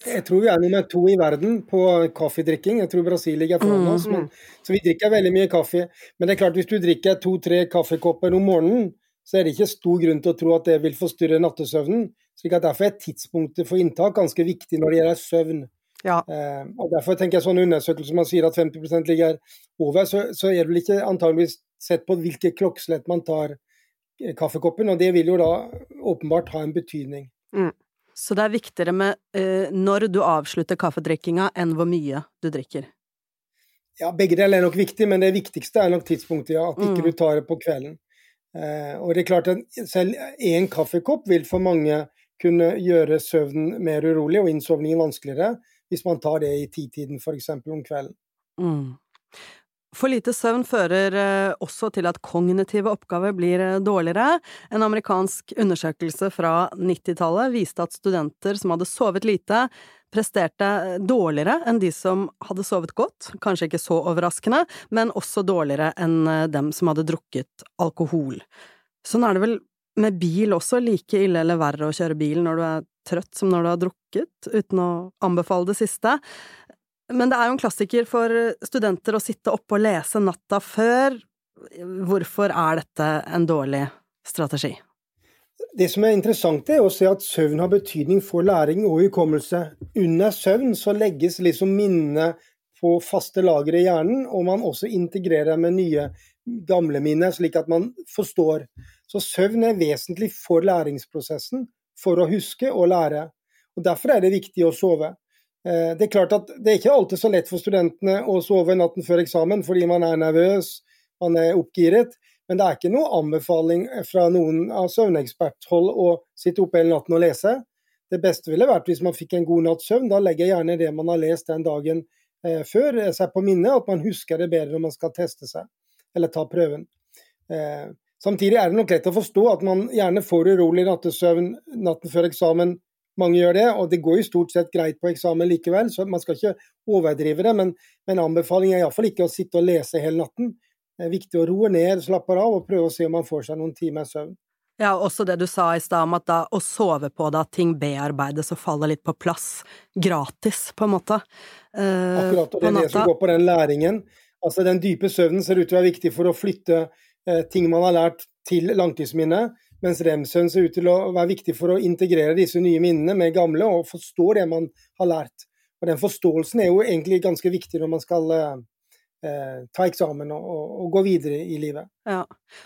Jeg tror vi er nummer to i verden på kaffedrikking. Jeg tror Brasil ligger foran oss. Men, så vi drikker veldig mye kaffe. Men det er klart, hvis du drikker to-tre kaffekopper om morgenen, så er det ikke stor grunn til å tro at det vil forstyrre nattesøvnen. slik at Derfor er tidspunktet for inntak ganske viktig når det gjelder søvn. Ja. Eh, og Derfor tenker jeg sånne undersøkelser man sier at 50% ligger over, så, så er det vel ikke antageligvis sett på hvilket klokkeslett man tar kaffekoppen. Og det vil jo da åpenbart ha en betydning. Mm. Så det er viktigere med eh, når du avslutter kaffedrikkinga, enn hvor mye du drikker? Ja, begge deler er nok viktig, men det viktigste er nok tidspunktet, ja. At mm. ikke du tar det på kvelden. Eh, og det er klart at selv én kaffekopp vil for mange kunne gjøre søvnen mer urolig og innsovningen vanskeligere, hvis man tar det i titiden f.eks. om kvelden. Mm. For lite søvn fører eh, også til at kognitive oppgaver blir eh, dårligere. En amerikansk undersøkelse fra 90-tallet viste at studenter som hadde sovet lite, presterte eh, dårligere enn de som hadde sovet godt, kanskje ikke så overraskende, men også dårligere enn dem som hadde drukket alkohol. Sånn er det vel med bil også, like ille eller verre å kjøre bil når du er trøtt som når du har drukket, uten å anbefale det siste. Men det er jo en klassiker for studenter å sitte oppe og lese natta før. Hvorfor er dette en dårlig strategi? Det som er interessant, er å se at søvn har betydning for læring og hukommelse. Under søvn så legges liksom minnene på faste lagre i hjernen, og man også integrerer med nye gamle minner, slik at man forstår. Så søvn er vesentlig for læringsprosessen, for å huske og lære. Og Derfor er det viktig å sove. Eh, det er klart at det er ikke alltid så lett for studentene å sove natten før eksamen fordi man er nervøs, man er oppgiret. Men det er ikke noe anbefaling fra noen av søvneksperthold å sitte oppe hele natten og lese. Det beste ville vært hvis man fikk en god natts søvn. Da legger jeg gjerne det man har lest den dagen eh, før eh, seg på minnet, at man husker det bedre når man skal teste seg eller ta prøven. Samtidig er det nok lett å forstå at man gjerne får urolig nattesøvn natten før eksamen mange gjør det, og det går jo stort sett greit på eksamen likevel, så man skal ikke overdrive det. Men, men anbefalingen er iallfall ikke å sitte og lese hele natten. Det er viktig å roe ned, slappe av og prøve å se om man får seg noen timer søvn. Ja, også det du sa i stad om at da å sove på det, at ting bearbeides og faller litt på plass, gratis, på en måte. Eh, Akkurat, og det er det som går på den læringen. Altså, den dype søvnen ser ut til å være viktig for å flytte eh, ting man har lært til langtidsminnet, mens rem-søvn ser ut til å være viktig for å integrere disse nye minnene med gamle og forstå det man har lært. Og Den forståelsen er jo egentlig ganske viktig når man skal eh, ta eksamen og, og, gå videre i livet. Ja,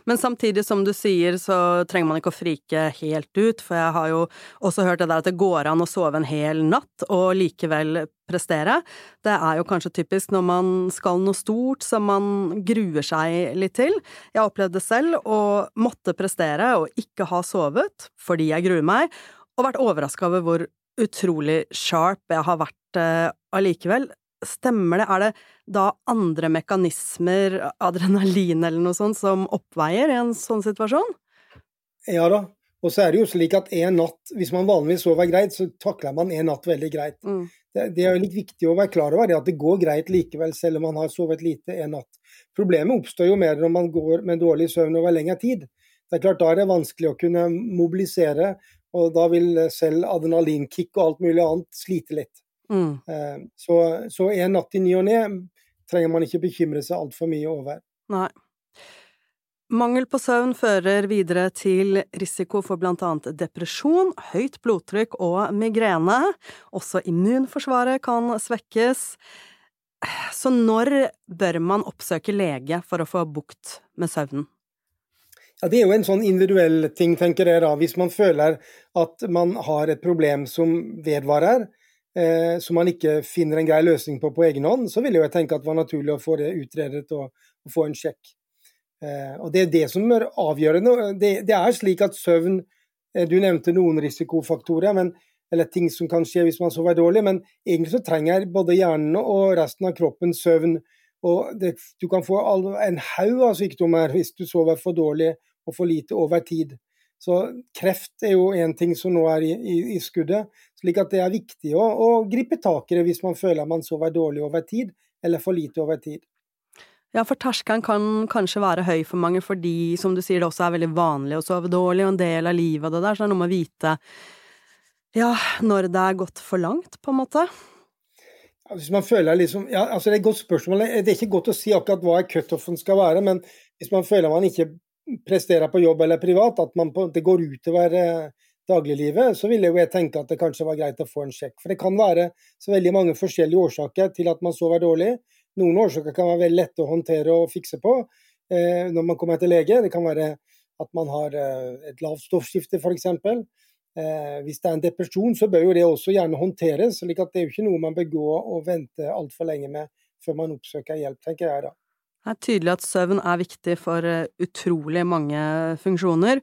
Men samtidig som du sier, så trenger man ikke å frike helt ut, for jeg har jo også hørt det der at det går an å sove en hel natt og likevel prestere. Det er jo kanskje typisk når man skal noe stort som man gruer seg litt til. Jeg opplevde selv å måtte prestere og ikke ha sovet fordi jeg gruer meg, og vært overraska over hvor utrolig sharp jeg har vært eh, allikevel. Stemmer det? Er det da andre mekanismer, adrenalin eller noe sånt, som oppveier i en sånn situasjon? Ja da. Og så er det jo slik at en natt, hvis man vanligvis sover greit, så takler man en natt veldig greit. Mm. Det, det, er litt viktig å være klar over det, at det går greit likevel, selv om man har sovet lite en natt. Problemet oppstår jo mer når man går med dårlig søvn over lengre tid. Det er klart Da er det vanskelig å kunne mobilisere, og da vil selv adrenalinkick og alt mulig annet slite litt. Mm. Eh, så, så en natt i ny og ne trenger man ikke bekymre seg altfor mye over. Nei. Mangel på søvn fører videre til risiko for blant annet depresjon, høyt blodtrykk og migrene. Også immunforsvaret kan svekkes. Så når bør man oppsøke lege for å få bukt med søvnen? Ja, Det er jo en sånn individuell ting, tenker jeg da. Hvis man føler at man har et problem som vedvarer, eh, som man ikke finner en grei løsning på på egen hånd, så ville jeg tenke at det var naturlig å få det utredet og, og få en sjekk. Eh, og Det er det som er avgjørende. Det, det er slik at søvn eh, Du nevnte noen risikofaktorer, men, eller ting som kan skje hvis man sover dårlig, men egentlig så trenger både hjernen og resten av kroppen søvn. Og det, du kan få en haug av sykdommer hvis du sover for dårlig og for lite over tid. Så kreft er jo en ting som nå er i, i, i skuddet. slik at det er viktig å, å, gripe tak i det hvis man føler man sover dårlig over tid, eller for lite over tid. Ja, for terskelen kan kanskje være høy for mange fordi, som du sier, det også er veldig vanlig å sove dårlig, og en del av livet og det der, så det er noe med å vite ja, når det er gått for langt, på en måte. Hvis man føler liksom, ja, altså Det er et godt spørsmål. Det er ikke godt å si akkurat hva cutoffen skal være, men hvis man føler man ikke presterer på jobb eller privat, at man på, det går utover eh, dagliglivet, så ville jo jeg tenke at det kanskje var greit å få en sjekk. For det kan være så veldig mange forskjellige årsaker til at man sover dårlig. Noen årsaker kan være veldig lette å håndtere og fikse på eh, når man kommer til lege. Det kan være at man har eh, et lavt stoffskifte f.eks. Eh, hvis det er en depresjon, så bør jo det også gjerne håndteres. slik at det er jo ikke noe man bør gå og vente altfor lenge med før man oppsøker hjelp, tenker jeg da. Det er tydelig at søvn er viktig for eh, utrolig mange funksjoner.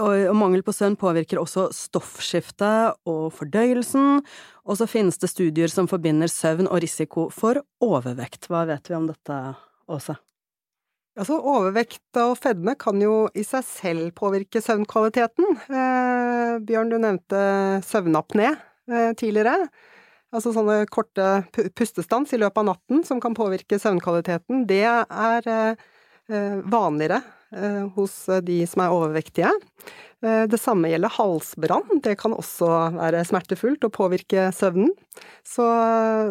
Og mangel på søvn påvirker også stoffskiftet og fordøyelsen, og så finnes det studier som forbinder søvn og risiko for overvekt. Hva vet vi om dette, Åse? Altså, overvekt og fedme kan jo i seg selv påvirke søvnkvaliteten. Eh, Bjørn, du nevnte søvnapné eh, tidligere. Altså sånne korte pustestans i løpet av natten som kan påvirke søvnkvaliteten, det er eh, vanligere eh, hos de som er overvektige. Eh, det samme gjelder halsbrann, det kan også være smertefullt og påvirke søvnen. Så,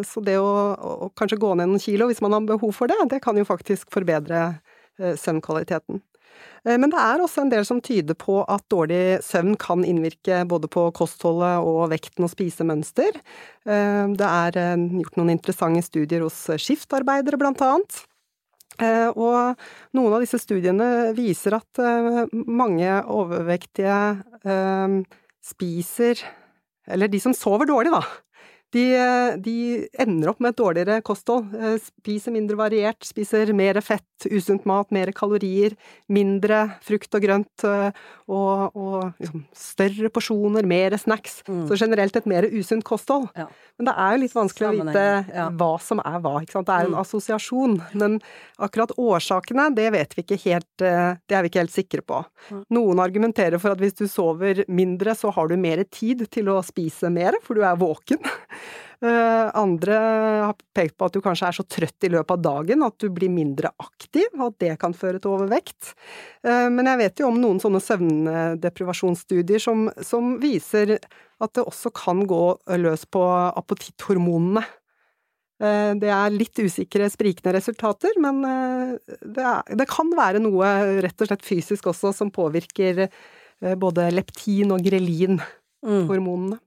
så det å, å, kanskje gå ned noen kilo hvis man har behov for det, det kan jo faktisk forbedre søvnkvaliteten. Eh, men det er også en del som tyder på at dårlig søvn kan innvirke både på kostholdet og vekten og spisemønster. Eh, det er eh, gjort noen interessante studier hos skiftarbeidere, blant annet. Og noen av disse studiene viser at mange overvektige spiser Eller de som sover dårlig, da de, de, ender opp med et dårligere kosthold. Eh, spiser mindre variert, spiser mer fett, usunt mat, mer kalorier, mindre frukt og grønt eh, og, og liksom større porsjoner, mer snacks. Mm. Så generelt et mer usunt kosthold. Ja. Men det er jo litt vanskelig å vite ja. hva som er hva. ikke sant? Det er en mm. assosiasjon. Men akkurat årsakene, det vet vi ikke helt eh, Det er vi ikke helt sikre på. Mm. Noen argumenterer for at hvis du sover mindre, så har du mer tid til å spise mer, for du er våken. Eh, andre har pekt på at du kanskje er så trøtt i løpet av dagen at du blir mindre aktiv, og at det kan føre til overvekt. Eh, men jeg vet jo om noen sånne søvndeprivasjonsstudier som, som viser at det også kan gå løs på appetitthormonene. Eh, det er litt usikre, sprikende resultater, men det, er, det, kan være noe rett og slett fysisk også som påvirker både leptin og grelin-hormonene. Mm.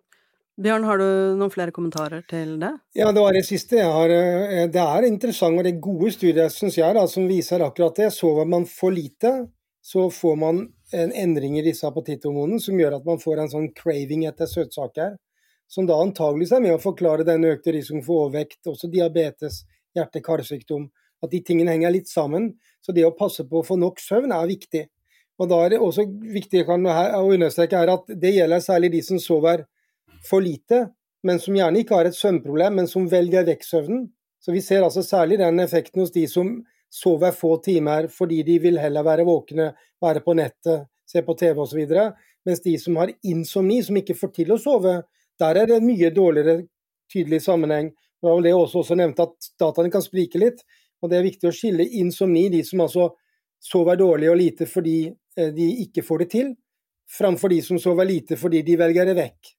Bjørn, har du noen flere kommentarer til det? Ja, det var det siste. Har, eh, det er interessant og det er gode studier synes jeg, da, som viser akkurat det. Sover man for lite, så får man en endring i disse appetitthormonene som gjør at man får en sånn craving etter søtsaker. Som da antageligvis er med å forklare den økte risikoen for overvekt, også diabetes, hjerte-karsykdom. At de tingene henger litt sammen. Så det å passe på å få nok søvn er viktig. Og da er det også viktig å understreke er at det gjelder særlig de som sover for lite, men som gjerne ikke har et søvnproblem, men som velger vekk søvnen. Så vi ser altså særlig den effekten hos de som sover få timer fordi de vil heller være våkne, være på nettet, se på TV osv. Mens de som har insomni, som ikke får til å sove, der er det en mye dårligere tydelig sammenheng. Det var vel det også, også nevnte at dataene kan sprike litt. og Det er viktig å skille insomni, de som altså sover dårlig og lite fordi eh, de ikke får det til, framfor de som sover lite fordi de velger det vekk.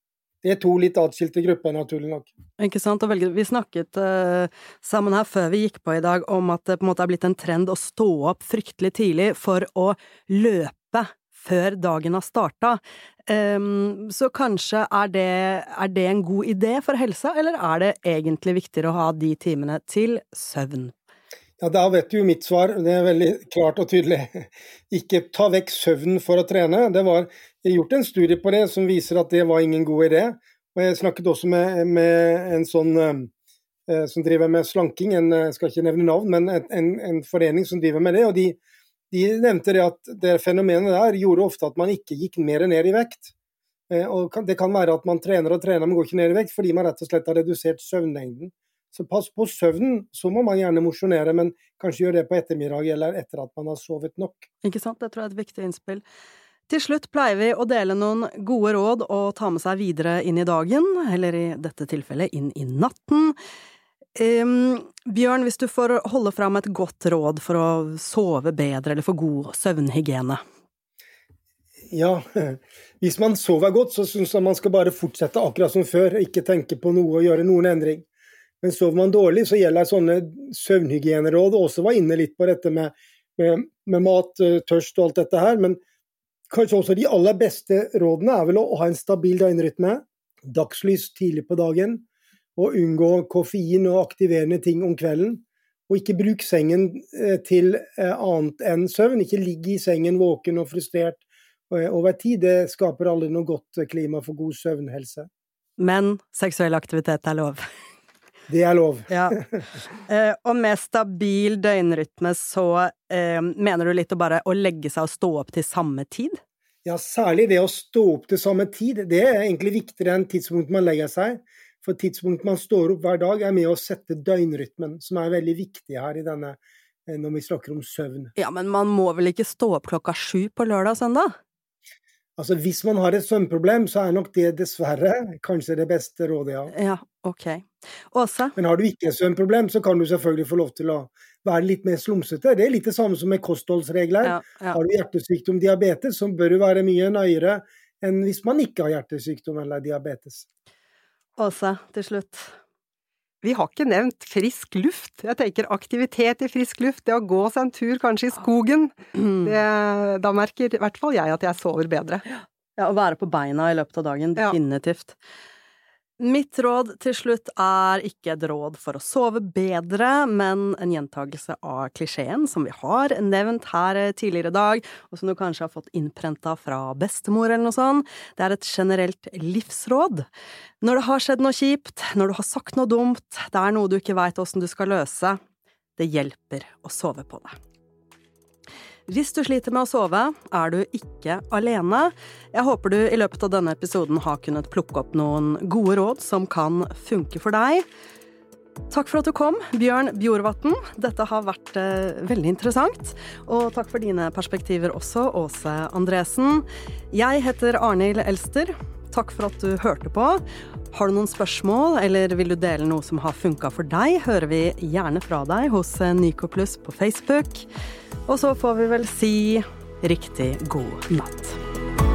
Det er to litt atskilte grupper, naturlig nok. Ikke sant. Og vi snakket uh, sammen her før vi gikk på i dag om at det på en måte er blitt en trend å stå opp fryktelig tidlig for å løpe før dagen har starta. Um, så kanskje er det, er det en god idé for helsa, eller er det egentlig viktigere å ha de timene til søvn? Ja, Da vet du jo mitt svar. Det er veldig klart og tydelig. Ikke ta vekk søvnen for å trene. Det var gjort en studie på det som viser at det var ingen god idé. Og Jeg snakket også med, med en sånn eh, som driver med slanking, en, jeg skal ikke nevne navn, men en, en forening som driver med det. og de, de nevnte det at det fenomenet der gjorde ofte at man ikke gikk mer ned i vekt. Eh, og Det kan være at man trener og trener, men går ikke ned i vekt fordi man rett og slett har redusert søvnlengden. Så pass på søvnen. Så må man gjerne mosjonere, men kanskje gjøre det på ettermiddag eller etter at man har sovet nok. Ikke sant, det tror jeg er et viktig innspill. Til slutt pleier vi å dele noen gode råd å ta med seg videre inn i dagen, eller i dette tilfellet inn i natten. Um, Bjørn, hvis du får holde fram et godt råd for å sove bedre eller få god søvnhygiene? Ja, hvis man sover godt, så syns jeg man skal bare fortsette akkurat som før, ikke tenke på noe og gjøre noen endring. Men sover man dårlig, så gjelder sånne søvnhygieneråd. Også var inne litt på dette med, med, med, mat, eh, tørst og alt dette her. Men kanskje også de aller beste rådene er vel å ha en stabil døgnrytme. Dagslys tidlig på dagen. Og unngå koffein og aktiverende ting om kvelden. Og ikke bruk sengen eh, til eh, annet enn søvn. Ikke ligg i sengen våken og frustrert over tid. Det skaper aldri noe godt klima for god søvnhelse. Men seksuell aktivitet er lov? Det er lov. ja. Eh, og med stabil døgnrytme så eh, mener du litt å bare å legge seg og stå opp til samme tid? Ja, særlig det å stå opp til samme tid. Det er egentlig viktigere enn tidspunktet man legger seg. For tidspunktet man står opp hver dag, er med å sette døgnrytmen, som er veldig viktig her i denne eh, når vi snakker om søvn. Ja, men man må vel ikke stå opp klokka sju på lørdag og søndag? Altså, Hvis man har et søvnproblem, så er nok det dessverre kanskje det beste rådet, ja. Ja, ok. Åse? Men har du ikke et søvnproblem, så kan du selvfølgelig få lov til å være litt mer slumsete. Det er litt det samme som med kostholdsregler. Ja, ja. Har du hjertesykdom, diabetes, så bør du være mye nøyere enn hvis man ikke har hjertesykdom eller diabetes. Åse, til slutt. Vi har ikke nevnt frisk luft. Jeg tenker aktivitet i frisk luft, det å gå seg en tur kanskje i skogen. Det, da merker i hvert fall jeg at jeg sover bedre. Ja, å være på beina i løpet av dagen, definitivt. Ja. Mitt råd til slutt er ikke et råd for å sove bedre, men en gjentagelse av klisjeen som vi har nevnt her tidligere i dag, og som du kanskje har fått innprenta fra bestemor eller noe sånt. Det er et generelt livsråd. Når det har skjedd noe kjipt, når du har sagt noe dumt, det er noe du ikke veit åssen du skal løse, det hjelper å sove på det. Hvis du sliter med å sove, er du ikke alene. Jeg håper du i løpet av denne episoden har kunnet plukke opp noen gode råd som kan funke for deg. Takk for at du kom, Bjørn Bjorvatn. Dette har vært eh, veldig interessant. Og takk for dine perspektiver også, Åse Andresen. Jeg heter Arnhild Elster. takk for at du hørte på. Har du noen spørsmål, eller vil du dele noe som har funka for deg, hører vi gjerne fra deg hos Nycoplus på Facebook. Og så får vi vel si riktig god natt.